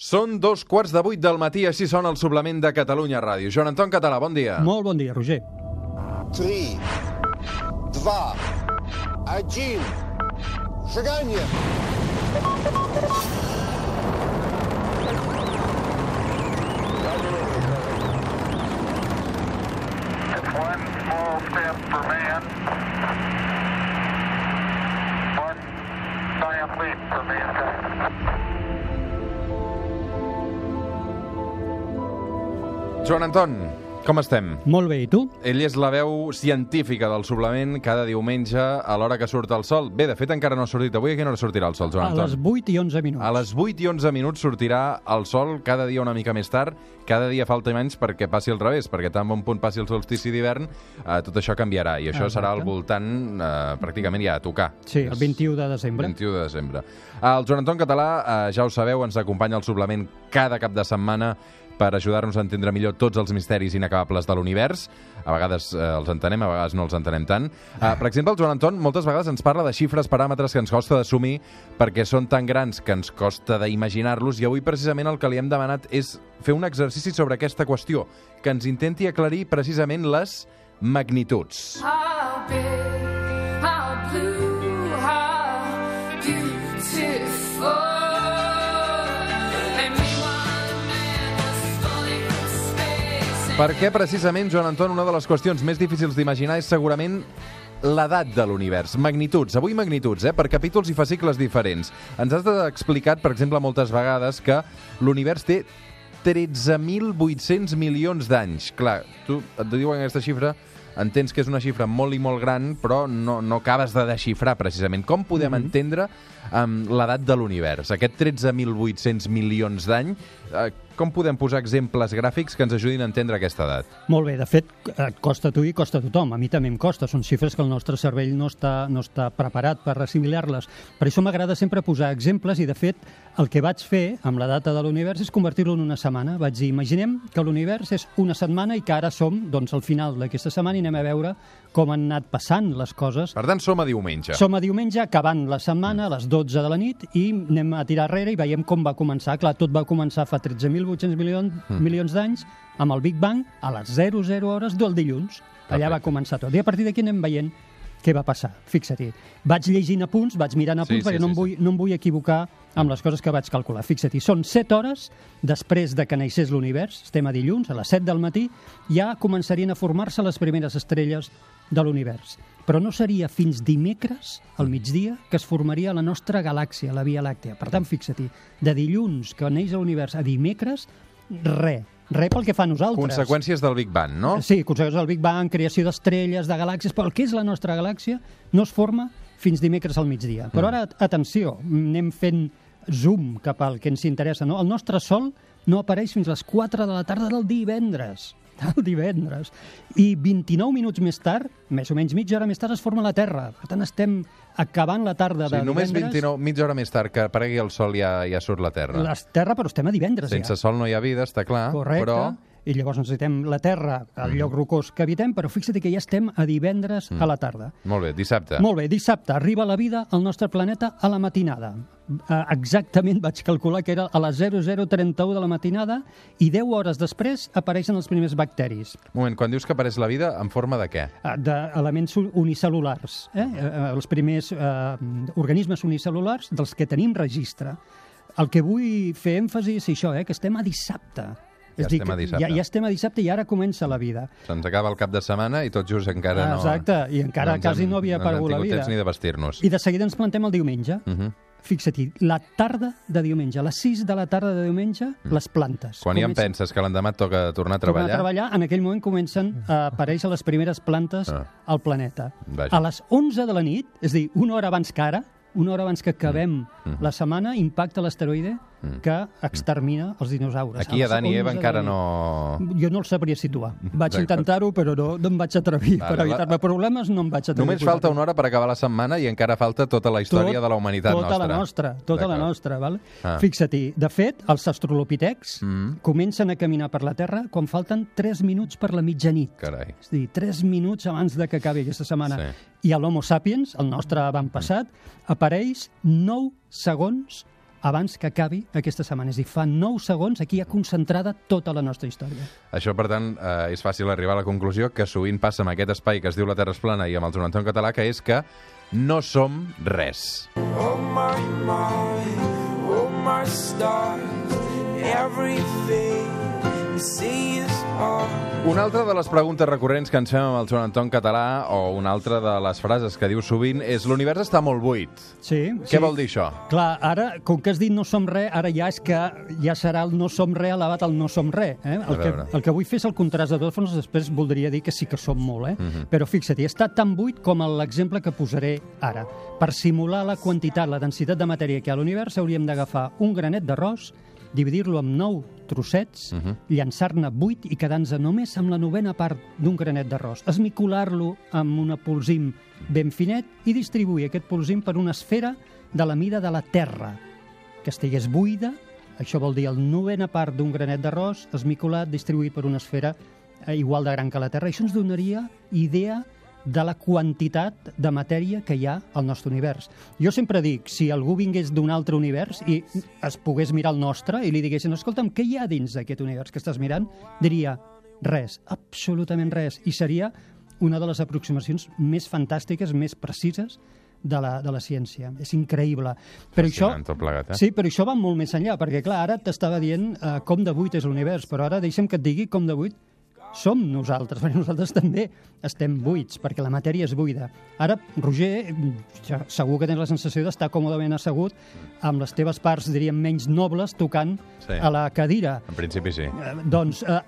Són dos quarts de vuit del matí, així sona el suplement de Catalunya Ràdio. Joan Anton Català, bon dia. Molt bon dia, Roger. 3, 2, 1, seganya! One small step for man, one giant leap for mankind. Joan Anton, com estem? Molt bé, i tu? Ell és la veu científica del suplement cada diumenge a l'hora que surt el sol. Bé, de fet, encara no ha sortit avui. A quina hora sortirà el sol, Joan A Anton? les 8 i 11 minuts. A les 8 i 11 minuts sortirà el sol, cada dia una mica més tard, cada dia falta menys perquè passi al revés, perquè tan bon punt passi el solstici d'hivern, eh, tot això canviarà, i això Exacte. serà al voltant, eh, pràcticament ja a tocar. Sí, el 21 de desembre. 21 de desembre. El Joan Anton Català, eh, ja ho sabeu, ens acompanya al suplement cada cap de setmana per ajudar-nos a entendre millor tots els misteris inacabables de l'univers. A vegades eh, els entenem, a vegades no els entenem tant. Eh, per exemple, el Joan Anton moltes vegades ens parla de xifres, paràmetres que ens costa d'assumir perquè són tan grans que ens costa d'imaginar-los i avui precisament el que li hem demanat és fer un exercici sobre aquesta qüestió, que ens intenti aclarir precisament les magnituds. How Perquè precisament, Joan Anton, una de les qüestions més difícils d'imaginar és segurament l'edat de l'univers. Magnituds. Avui magnituds, eh? per capítols i fascicles diferents. Ens has explicat, per exemple, moltes vegades que l'univers té 13.800 milions d'anys. Clar, tu et diuen aquesta xifra, entens que és una xifra molt i molt gran, però no, no acabes de desxifrar precisament. Com podem mm -hmm. entendre um, l'edat de l'univers? Aquest 13.800 milions d'any, uh, com podem posar exemples gràfics que ens ajudin a entendre aquesta edat? Molt bé, de fet, et costa a tu i costa a tothom. A mi també em costa. Són xifres que el nostre cervell no està, no està preparat per assimilar-les. Per això m'agrada sempre posar exemples i, de fet, el que vaig fer amb la data de l'univers és convertir-lo en una setmana. Vaig dir, imaginem que l'univers és una setmana i que ara som doncs, al final d'aquesta setmana i anem a veure com han anat passant les coses Per tant, som a diumenge. Som a diumenge, acabant la setmana, a les 12 de la nit, i anem a tirar arrere i veiem com va començar. Clar, tot va començar fa 13.800 milions, milions d'anys, amb el Big Bang, a les 00 hores del dilluns. Allà va començar tot. I a partir d'aquí anem veient què va passar. Fixa't-hi. Vaig llegint apunts, vaig mirant Sí, apunts, sí, perquè no, sí, em vull, no em vull equivocar amb les coses que vaig calcular. Fixa't-hi, són 7 hores després de que naixés l'univers, estem a dilluns, a les 7 del matí, ja començarien a formar-se les primeres estrelles de l'univers. Però no seria fins dimecres, al migdia, que es formaria la nostra galàxia, la Via Làctea. Per tant, fixa-t'hi, de dilluns que neix l'univers a dimecres, res. Res pel que fa a nosaltres. Conseqüències del Big Bang, no? Sí, conseqüències del Big Bang, creació d'estrelles, de galàxies, però el que és la nostra galàxia no es forma fins dimecres al migdia. Però ara, atenció, anem fent zoom cap al que ens interessa. No? El nostre Sol no apareix fins a les 4 de la tarda del divendres. El divendres. I 29 minuts més tard, més o menys mitja hora més tard, es forma la Terra. Per tant, estem acabant la tarda de només divendres. 29, mitja hora més tard que aparegui el sol ja, ja surt la Terra. La Terra, però estem a divendres Sense ja. sol no hi ha vida, està clar, Correcte. però... I llavors necessitem la Terra, el lloc rocós que habitem, però fixa't que ja estem a divendres a la tarda. Molt bé, dissabte. Molt bé, dissabte arriba la vida al nostre planeta a la matinada. Eh, Exactament vaig calcular que era a les 0031 de la matinada i 10 hores després apareixen els primers bacteris Un moment, quan dius que apareix la vida, en forma de què? eh, d'elements unicel·lulars, eh? Eh, els primers eh, organismes unicel·lulars dels que tenim registre. El que vull fer èmfasi és això, eh? que estem a dissabte. Ja És dir, estem a dissabte. Ja, ja estem a dissabte i ara comença la vida. Se'ns acaba el cap de setmana i tot just encara no... Exacte, i encara ens quasi hem- no havia no aparegut la vida. temps ni de vestir-nos. I de seguida ens plantem el diumenge. Uh -huh. Fixa-t'hi, la tarda de diumenge, a les 6 de la tarda de diumenge, les plantes. Mm. Quan ja en Comencen- penses que l'endemà toca tornar a treballar... a treballar, en aquell moment comencen a aparèixer les primeres plantes Ah. al planeta. Vaja. A les 11 de la nit, és a dir, una hora abans que ara, una hora abans que acabem Mm. la setmana, impacta l'asteroide que extermina els dinosaures. Aquí a les Dan i 11 Eva la encara no... Jo no el sabria situar. Vaig D'acord. intentar-ho, però no, no em vaig atrevir. Vale, per evitar-me problemes, no em vaig atrevir. Només falta una hora per acabar la setmana i encara falta tota la història Tot- de la humanitat tota nostra. la nostra, tota la nostra, val? Ah. Fixa't-hi, de fet, els astrolopitecs Mm. comencen a caminar per la Terra quan falten 3 minuts per la mitjanit. Carai. És a dir, 3 minuts abans de que acabi aquesta setmana. Sí. I l'Homo sapiens, el nostre avantpassat, apareix 9 segons abans que acabi aquesta setmana. És a dir, fa 9 segons aquí hi ha concentrada tota la nostra història. Això, per tant, eh, és fàcil arribar a la conclusió que sovint passa amb aquest espai que es diu La Terra és plana i amb el Joan Anton Català, que és que no som res. Oh my mind, oh my stars, everything you see is. Una altra de les preguntes recurrents que ens fem amb el Joan Anton Català, o una altra de les frases que diu sovint, és l'univers està molt buit. Sí, Què vol dir això? Clar, ara, com que has dit no som res, ara ja és que ja serà el no som res elevat al no som res. Eh? El, que, el que vull fer és el contrast de totes formes, després voldria dir que sí que som molt, eh? Mhm. Però fixa't, està tan buit com l'exemple que posaré ara. Per simular la quantitat, la densitat de matèria que hi ha a l'univers, hauríem d'agafar un granet d'arròs, dividir-lo en nou trossets, Mhm. llançar-ne vuit i quedar-nos només amb la novena part d'un granet d'arròs, esmicolar-lo amb un polsim ben finet i distribuir aquest polsim per una esfera de la mida de la Terra, que estigués buida, això vol dir el novena part d'un granet d'arròs esmicolat, distribuït per una esfera eh, igual de gran que la Terra. Això ens donaria idea de la quantitat de matèria que hi ha al nostre univers. Jo sempre dic, si algú vingués d'un altre univers i es pogués mirar el nostre i li diguessin, escolta'm, què hi ha dins d'aquest univers que estàs mirant? Diria, res, absolutament res. I seria una de les aproximacions més fantàstiques, més precises de la, de la ciència. És increïble. Però això, Fascinant plegat, eh? Sí, però això va molt més enllà, perquè clar, ara t'estava dient eh, com de buit és l'univers, però ara deixa'm que et digui com de buit som nosaltres, perquè nosaltres també estem buits, perquè la matèria és buida. Ara, Roger, ja segur que tens la sensació d'estar còmodament assegut amb les teves parts, diríem, menys nobles, tocant Sí. a la cadira. En principi sí. Eh, doncs, eh,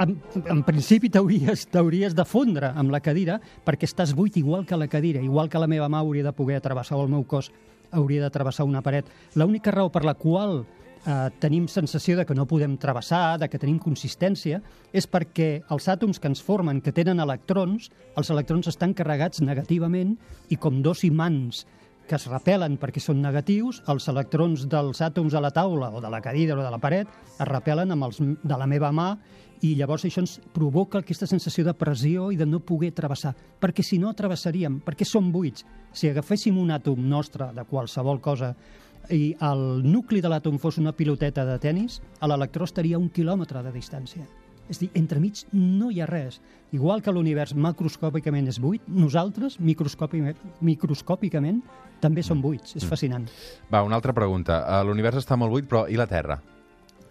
en, en principi t'hauries t'hauries de fondre amb la cadira perquè estàs buit igual que la cadira, igual que la meva mà hauria de poder travessar el meu cos hauria de travessar una paret. L'única raó per la qual eh, tenim sensació de que no podem travessar, de que tenim consistència, és perquè els àtoms que ens formen, que tenen electrons, els electrons estan carregats negativament i com dos imants que es repelen perquè són negatius, els electrons dels àtoms a la taula o de la cadira o de la paret es repelen amb els de la meva mà i llavors això ens provoca aquesta sensació de pressió i de no poder travessar, perquè si no travessaríem, perquè som buits. Si agaféssim un àtom nostre de qualsevol cosa i el nucli de l'àtom fos una piloteta de tennis, l'electró estaria a un quilòmetre de distància. És a dir, entremig no hi ha res. Igual que l'univers macroscòpicament és buit, nosaltres, microscòpicament, microscòpicament, també som buits. És fascinant. Va, una altra pregunta. Eh, L'univers està molt buit, però i la Terra?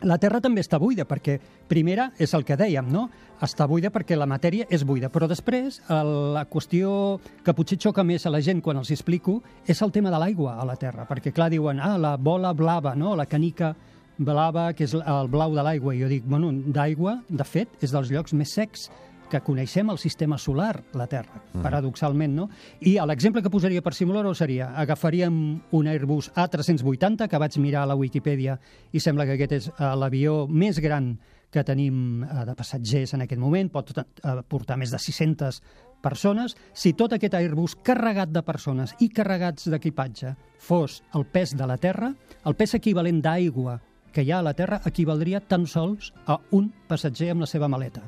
La Terra també està buida, perquè, primera, és el que dèiem, no? Està buida perquè la matèria és buida, però després el- la qüestió que potser xoca més a la gent quan els explico és el tema de l'aigua a la Terra, perquè clar, diuen, ah, la bola blava, no?, la canica blava, que és el blau de l'aigua, i jo dic, bueno, d'aigua, de fet, és dels llocs més secs que coneixem el sistema solar, la Terra, paradoxalment, no? I l'exemple que posaria per simular-ho seria, agafaríem un Airbus A380, que vaig mirar a la Wikipedia i sembla que aquest és eh, l'avió més gran que tenim eh, de passatgers en aquest moment, pot eh, portar més de 600 persones. Si tot aquest Airbus carregat de persones i carregats d'equipatge fos el pes de la Terra, el pes equivalent d'aigua que hi ha a la Terra equivaldria tan sols a un passatger amb la seva maleta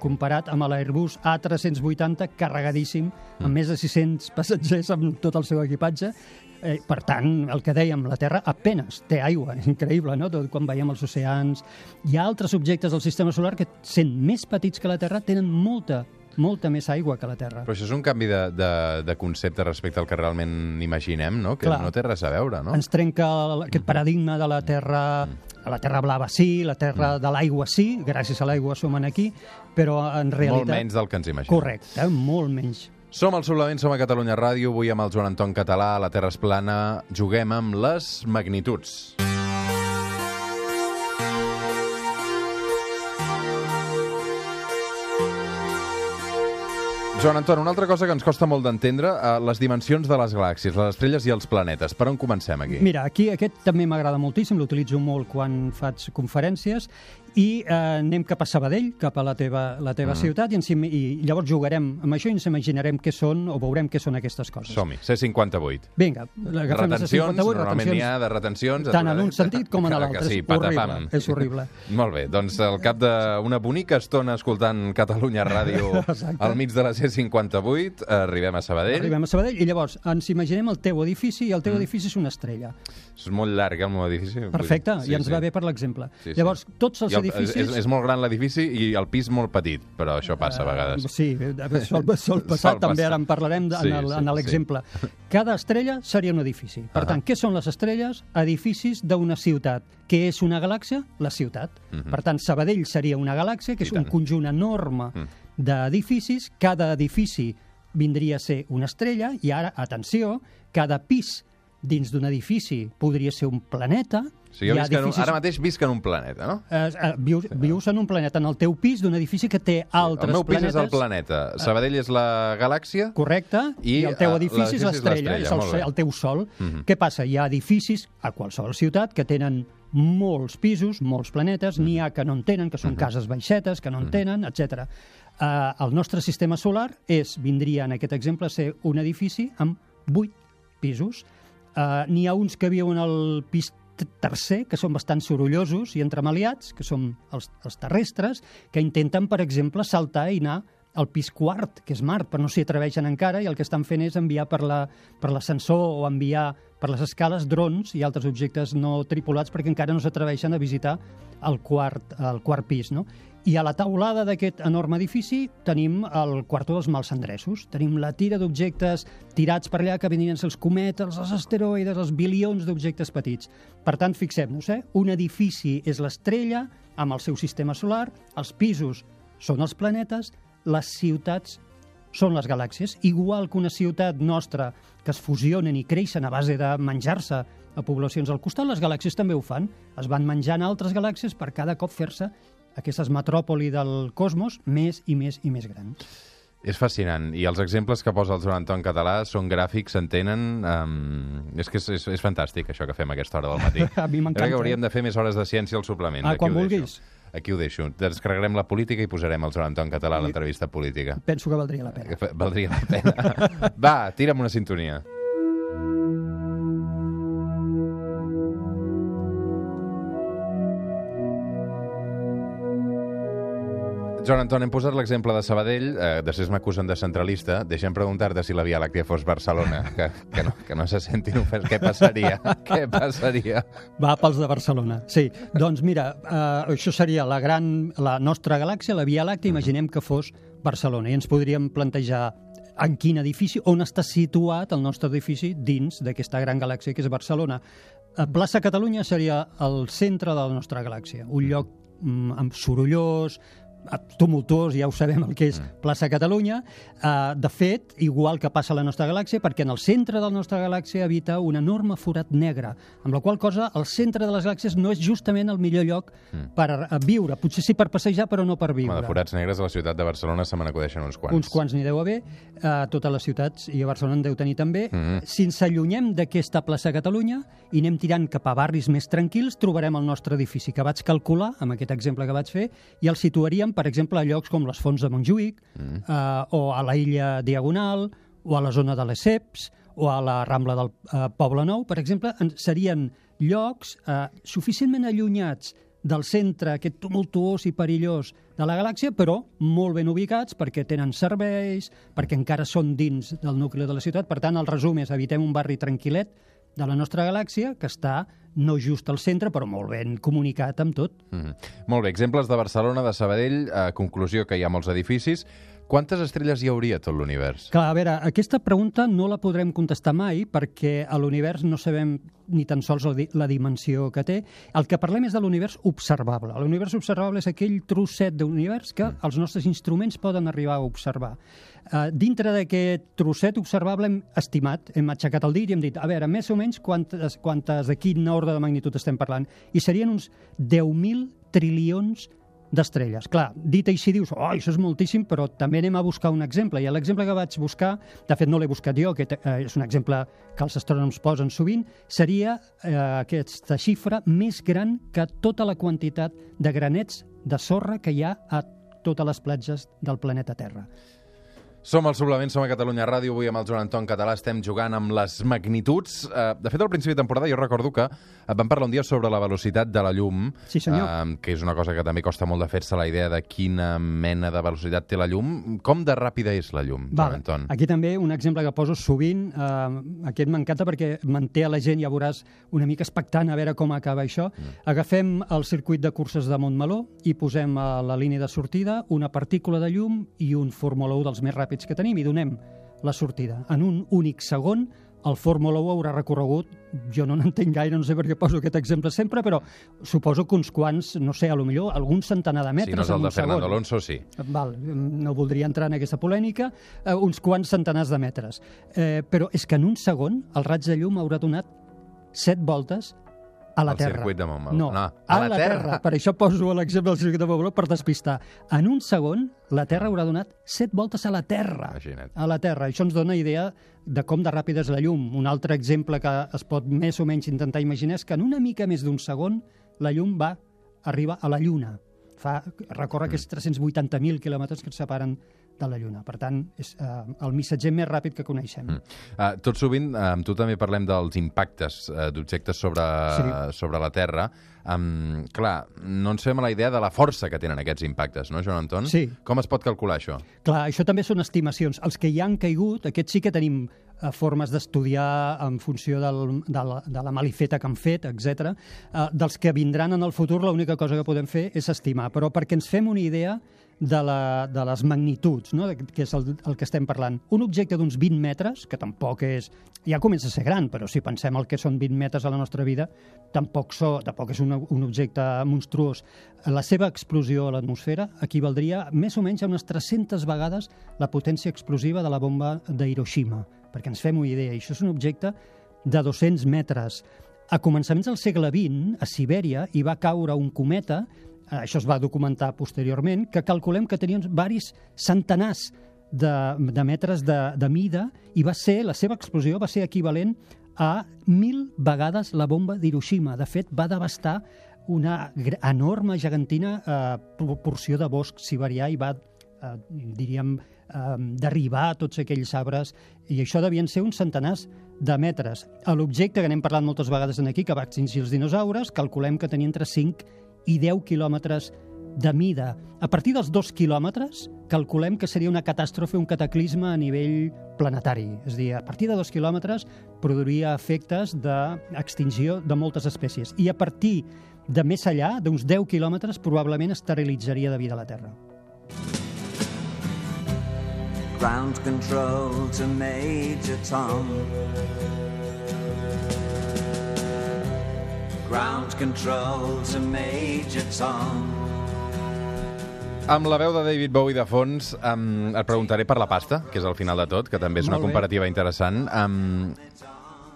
comparat amb l'Airbus A380 carregadíssim, amb més de 600 passatgers amb tot el seu equipatge. Eh, per tant, el que dèiem, la Terra apenes té aigua, és increïble, no? Tot quan veiem els oceans. Hi ha altres objectes del sistema solar que, sent més petits que la Terra, tenen molta, molta més aigua que la Terra. Però això és un canvi de, de, de concepte respecte al que realment imaginem, no? Que Clar. no té res a veure, no? Ens trenca el- aquest paradigma de la Terra, la Terra blava sí, la Terra de l'aigua sí, gràcies a l'aigua som aquí, però en realitat... Molt menys del que ens imaginem. Correcte, molt menys. Som al Suplement, som a Catalunya Ràdio, avui amb el Joan Anton Català, a la Terra és plana, juguem amb les magnituds. Joan Anton, una altra cosa que ens costa molt d'entendre, eh, les dimensions de les galàxies, les estrelles i els planetes. Per on comencem aquí? Mira, aquí aquest també m'agrada moltíssim, l'utilitzo molt quan faig conferències i eh, anem cap a Sabadell, cap a la teva, la teva mm. ciutat, i, ens, i llavors jugarem amb això i ens imaginarem què són o veurem què són aquestes coses. Som-hi, C58. Vinga, l'agafem les Retencions, 58, normalment n'hi ha de retencions. Tant en un sentit com en l'altre. Sí, És horrible, és horrible. Molt bé, doncs al cap d'una bonica estona escoltant Catalunya Ràdio al mig de la C58, arribem a Sabadell. Arribem a Sabadell i llavors ens imaginem el teu edifici i el teu Mm. edifici és una estrella. És molt llarg, eh, el meu edifici. Perfecte, dir, i ens va bé per l'exemple. Sí, sí. Llavors, tots els I el, edificis... És, és molt gran l'edifici i el pis molt petit, però això passa a vegades. Uh, sí, eh, sol, sol passar, Sol també passar. ara en parlarem de, Sí, en el- sí, l'exemple. Cada estrella seria un edifici. Per Ahà. tant, què són les estrelles? Edificis d'una ciutat. Què és una galàxia? La ciutat. Mhm. Per tant, Sabadell seria una galàxia, que és un conjunt enorme Mm. d'edificis. Cada edifici vindria a ser una estrella i ara, atenció, cada pis dins d'un edifici podria ser un planeta. O sigui, jo visc en un, edificis- ara mateix visc en un planeta, no? Eh, eh, vius, vius en un planeta, en el teu pis d'un edifici que té altres el meu pis planetes. és el planeta, Sabadell és la galàxia, Correcte, I, i, el teu eh, edifici és l'estrella, és, el, el teu sol. Mhm. Què passa? Hi ha edificis a qualsevol ciutat que tenen molts pisos, molts planetes, n'hi ha que no en tenen, que són cases baixetes, que no en tenen, etc. Uh, el nostre sistema solar és, vindria en aquest exemple a ser un edifici amb vuit pisos. Uh, n'hi ha uns que viuen al pis tercer, que són bastant sorollosos i entremaliats, que són els, els terrestres, que intenten, per exemple, saltar i anar al pis quart, que és Mart, però no s'hi atreveixen encara i el que estan fent és enviar per la- per l'ascensor o enviar per les escales drons i altres objectes no tripulats perquè encara no s'atreveixen a visitar el quart, el quart pis. No? I a la taulada d'aquest enorme edifici tenim el quarto dels mals endreços. Tenim la tira d'objectes tirats per allà que venien els cometes, els asteroides, els bilions d'objectes petits. Per tant, fixem-nos, eh? un edifici és l'estrella amb el seu sistema solar, els pisos són els planetes, les ciutats són les galàxies, igual que una ciutat nostra que es fusionen i creixen a base de menjar-se a poblacions al costat, les galàxies també ho fan. Es van menjant altres galàxies per cada cop fer-se aquestes metròpoli del cosmos més i més i més grans. És fascinant. I els exemples que posa el Joan Anton Català són gràfics, s'entenen... Um, és que és, és, és fantàstic, això que fem a aquesta hora del matí. A mi m'encanta, Crec que hauríem eh? de fer més hores de ciència al suplement. Ah, quan deixo. vulguis. Aquí ho deixo. Descarregarem la política i posarem el Joan Anton Català a l'entrevista política. Penso que valdria la pena. Valdria la pena. Va, tira'm una sintonia. Joan Anton, hem posat l'exemple de Sabadell, eh, després m'acusen de centralista. Deixa'm preguntar-te si la Via Làctia fos Barcelona, que, que, no, que no se sentin ofès. Què passaria? Què passaria? Va pels de Barcelona, sí. Doncs mira, eh, això seria la gran, la nostra galàxia, la Via Làctea, imaginem que fos Barcelona, i ens podríem plantejar en quin edifici, on està situat el nostre edifici dins d'aquesta gran galàxia que és Barcelona. Eh, Plaça Catalunya seria el centre de la nostra galàxia, un lloc mm, amb sorollós, tumultuós, ja ho sabem el que és plaça Catalunya. Uh, de fet, igual que passa a la nostra galàxia, perquè en el centre de la nostra galàxia habita un enorme forat negre, amb la qual cosa el centre de les galàxies no és justament el millor lloc per uh, viure. Potser sí per passejar, però no per viure. Home, de forats negres a la ciutat de Barcelona se me n'acudeixen uns quants. Uns quants n'hi deu haver, a totes les ciutats i a Barcelona en deu tenir també. Mhm. Si ens allunyem d'aquesta plaça Catalunya i anem tirant cap a barris més tranquils, trobarem el nostre edifici, que vaig calcular, amb aquest exemple que vaig fer, i el situaríem, per exemple, a llocs com les Fonts de Montjuïc, Mhm. eh, o a la illa Diagonal, o a la zona de les Ceps, o a la Rambla del eh, Poble Nou, per exemple, en, serien llocs eh, suficientment allunyats del centre aquest tumultuós i perillós de la galàxia, però molt ben ubicats perquè tenen serveis, perquè encara són dins del nucli de la ciutat. Per tant, el resum és evitem un barri tranquil·let de la nostra galàxia que està no just al centre, però molt ben comunicat amb tot. Mm. Molt bé, exemples de Barcelona, de Sabadell, eh, conclusió que hi ha molts edificis. Quantes estrelles hi hauria tot l'univers? Clar, a veure, aquesta pregunta no la podrem contestar mai perquè a l'univers no sabem ni tan sols la, la dimensió que té. El que parlem és de l'univers observable. L'univers observable és aquell trosset d'univers que els nostres instruments poden arribar a observar. Uh, dintre d'aquest trosset observable hem estimat, hem aixecat el dit i hem dit, a veure, més o menys quantes, quantes de quin ordre de magnitud estem parlant? I serien uns 10.000 trilions d'estrelles. Clar, dit així dius, oh, això és moltíssim, però també anem a buscar un exemple. I l'exemple que vaig buscar, de fet no l'he buscat jo, que eh, és un exemple que els astrònoms posen sovint, seria eh, aquesta xifra més gran que tota la quantitat de granets de sorra que hi ha a totes les platges del planeta Terra. Som al Suplement, som a Catalunya Ràdio, avui amb el Joan Anton Català estem jugant amb les magnituds. Eh, De fet, al principi de temporada jo recordo que eh, vam parlar un dia sobre la velocitat de la llum, Sí, senyor. eh, que és una cosa que també costa molt de fer-se la idea de quina mena de velocitat té la llum. Com de ràpida és la llum, Joan Vale. Anton? Aquí també un exemple que poso sovint, eh, aquest m'encanta perquè manté a la gent, ja veuràs, una mica expectant a veure com acaba això. Mm. Agafem el circuit de curses de Montmeló i posem a la línia de sortida una partícula de llum i un Fórmula 1 dels més ràpids que tenim i donem la sortida. En un únic segon el Fórmula 1 haurà recorregut, jo no n'entenc gaire, no sé per què poso aquest exemple sempre, però suposo que uns quants, no sé, a lo millor algun centenar de metres Si no és el de Fernando segon. Alonso, sí. Val, no voldria entrar en aquesta polèmica, eh, uns quants centenars de metres. Eh, però és que en un segon el raig de llum haurà donat set voltes a la Al Terra. circuit de Montmeló. No, No, a, a la, la terra. Terra. Per això poso l'exemple del circuit de Montmeló per despistar. En un segon, la Terra haurà donat set voltes a la Terra. Imagina't. A la Terra. Això ens dona idea de com de ràpida és la llum. Un altre exemple que es pot més o menys intentar imaginar és que en una mica més d'un segon la llum va arribar a la Lluna. Fa, recorre Mm. aquests 380.000 quilòmetres que ens separen de la Lluna. Per tant, és eh, el missatger més ràpid que coneixem. Mm. Uh, tot sovint, uh, amb tu també parlem dels impactes uh, d'objectes sobre, Sí. sobre la Terra. Um, clar, no ens fem la idea de la força que tenen aquests impactes, no, Joan Anton? Sí. Com es pot calcular això? Clar, això també són estimacions. Els que hi han caigut, aquests sí que tenim eh, formes d'estudiar en funció del, de, la, de la malifeta que han fet, etc. Eh, dels que vindran en el futur, l'única cosa que podem fer és estimar. Però perquè ens fem una idea de, la, de les magnituds, no? de- que és el, el que estem parlant. Un objecte d'uns 20 metres, que tampoc és... Ja comença a ser gran, però si pensem el que són 20 metres a la nostra vida, tampoc, so, tampoc és un, un objecte monstruós. La seva explosió a l'atmosfera equivaldria més o menys a unes 300 vegades la potència explosiva de la bomba d'Hiroshima, perquè ens fem una idea. Això és un objecte de 200 metres. A començaments del segle XX, a Sibèria, hi va caure un cometa, això es va documentar posteriorment, que calculem que tenia uns varis centenars de, de metres de, de mida i va ser, la seva explosió va ser equivalent a mil vegades la bomba d'Hiroshima. De fet, va devastar una enorme, gegantina eh, proporció de bosc siberià i va, eh, diríem, eh, derribar tots aquells arbres i això devien ser uns centenars de metres. L'objecte que n'hem parlat moltes vegades en aquí, que va extingir els dinosaures, calculem que tenia entre 5 i 10 quilòmetres de mida. A partir dels dos quilòmetres, calculem que seria una catàstrofe, un cataclisme a nivell planetari. És a dir, a partir de dos quilòmetres produiria efectes d'extinció de moltes espècies. I a partir de més enllà, d'uns 10 quilòmetres, probablement esterilitzaria de vida la Terra. Ground control to Major Tom. Ground control to Major Tom. Amb la veu de David Bowie de fons, um, et preguntaré per la pasta, que és al final de tot, que també és una comparativa interessant. Um,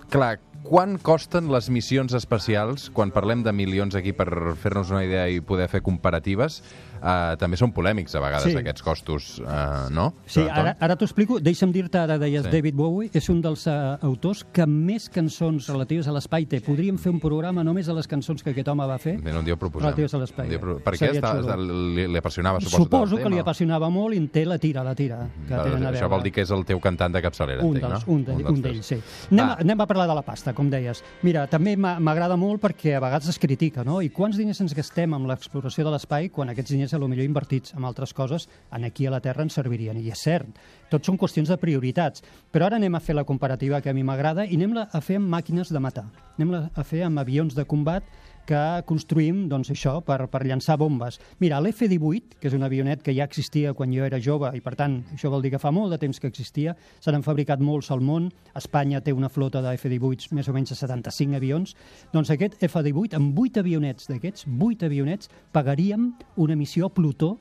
clar, quan costen les missions espacials, quan parlem de milions aquí per fer-nos una idea i poder fer comparatives, uh, també són polèmics a vegades Sí. aquests costos, uh, no? Sí, ara, ara t'ho explico. Deixa'm dir-te, ara deies Sí. David Bowie, és un dels uh, autors que més cançons relatives a l'espai té. Podríem fer un programa només a les cançons que aquest home va fer. Bé, un dia ho proposem. Relatives a l'espai. Dia pro- Per què està, xulo. li, li apassionava, suposo, Suposo que li apassionava molt i en té la tira, la tira. Que Doncs tenen a Això veure. vol dir que és el teu cantant de capçalera, un entenc, dels, no? un, un d'ells, sí. Anem, Va. a, anem a parlar de la pasta, com deies. Mira, també m'agrada molt perquè a vegades es critica, no? I quants diners ens gastem amb l'exploració de l'espai quan aquests diners, a lo millor invertits en altres coses, en aquí a la Terra ens servirien? I és cert, tot són qüestions de prioritats. Però ara anem a fer la comparativa que a mi m'agrada i anem a fer amb màquines de matar. Anem a fer amb avions de combat que construïm doncs, això per, per llançar bombes. Mira, l'F-18, que és un avionet que ja existia quan jo era jove i, per tant, això vol dir que fa molt de temps que existia, se n'han fabricat molts al món, Espanya té una flota de F-18 més o menys de 75 avions, doncs aquest F-18, amb 8 avionets d'aquests, 8 avionets, pagaríem una missió a Plutó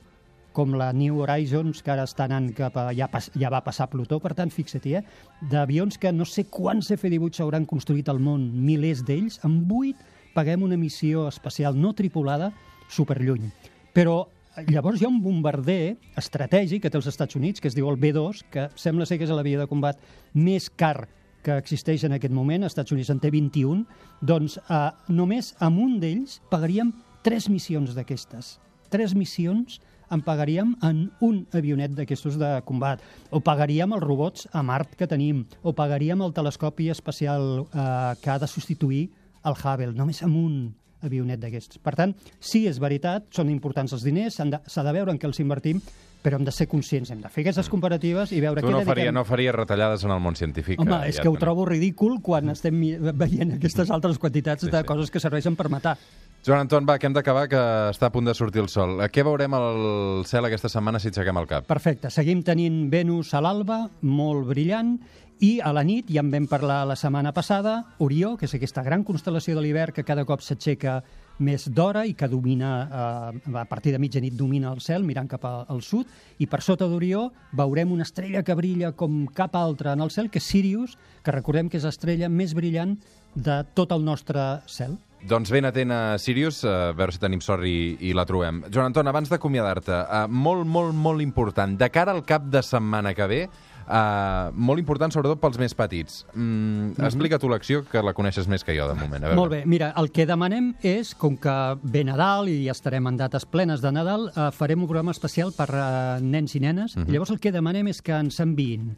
com la New Horizons, que ara està anant cap a... Ja, pas, ja va passar Plutó, per tant, fixa-t'hi, eh? d'avions que no sé quants F-18 s'hauran construït al món, milers d'ells, amb 8 paguem una missió espacial no tripulada superlluny. Però eh, llavors hi ha un bombarder estratègic que té els Estats Units, que es diu el B-2, que sembla ser que és l'avió de combat més car que existeix en aquest moment, als Estats Units en té 21, doncs eh, només amb un d'ells pagaríem tres missions d'aquestes. Tres missions en pagaríem en un avionet d'aquestos de combat, o pagaríem els robots a Mart que tenim, o pagaríem el telescopi espacial eh, que ha de substituir el Hubble, només amb un avionet d'aquests. Per tant, sí, és veritat, són importants els diners, s'han de- s'ha de, veure en què els invertim, però hem de ser conscients, hem de fer aquestes comparatives i veure Tu què no faria, dediquem. no faria retallades en el món científic. Home, eh, és ja que ho trobo ridícul quan estem mi- veient aquestes altres quantitats Sí, de sí. coses que serveixen per matar. Joan Anton, va, que hem d'acabar, que està a punt de sortir el sol. Eh, Què veurem al cel aquesta setmana si aixequem el cap? Perfecte, seguim tenint Venus a l'alba, molt brillant, i a la nit, ja en vam parlar la setmana passada, Orió, que és aquesta gran constel·lació de l'hivern que cada cop s'aixeca més d'hora i que domina, eh, a partir de mitjanit domina el cel, mirant cap al sud, i per sota d'Orió veurem una estrella que brilla com cap altra en el cel, que és Sirius, que recordem que és l'estrella més brillant de tot el nostre cel. Doncs ben atent a Sirius, a veure si tenim sort i, i la trobem. Joan Anton, abans d'acomiadar-te, uh, molt, molt, molt important, de cara al cap de setmana que ve, uh, molt important sobretot pels més petits. Mm, Explica tu l'acció, que la coneixes més que jo, de moment. A veure. Molt bé, mira, el que demanem és, com que ve Nadal i estarem en dates plenes de Nadal, eh, farem un programa especial per a nens i nenes. Mhm. I llavors el que demanem és que ens enviïn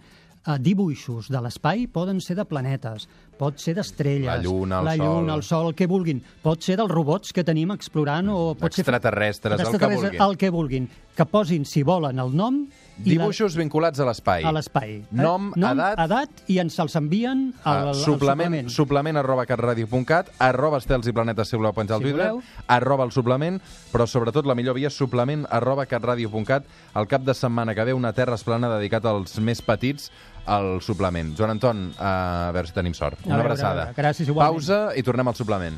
eh, dibuixos de l'espai, poden ser de planetes, pot ser d'estrelles, La lluna, el la sol. lluna, el sol, el que vulguin. Pot ser dels robots que tenim explorant o pot Extraterrestres, ser... el que vulguin. El que vulguin. Que posin, si volen, el nom i la- Dibuixos vinculats a l'espai. a l'espai. Eh? Nom, edat, edat, i ens els envien al, Uh, al suplement, suplement. suplement arroba catradio.cat, arroba estels i planetes si voleu penjar Si Twitter, voleu. arroba el suplement, però sobretot la millor via suplement arroba catradio.cat el cap de setmana que ve una terra esplana dedicat als més petits al suplement. Joan Anton, uh, a veure si tenim sort. A Una veure, abraçada. a veure. Gràcies, igualment. Pausa i tornem al suplement.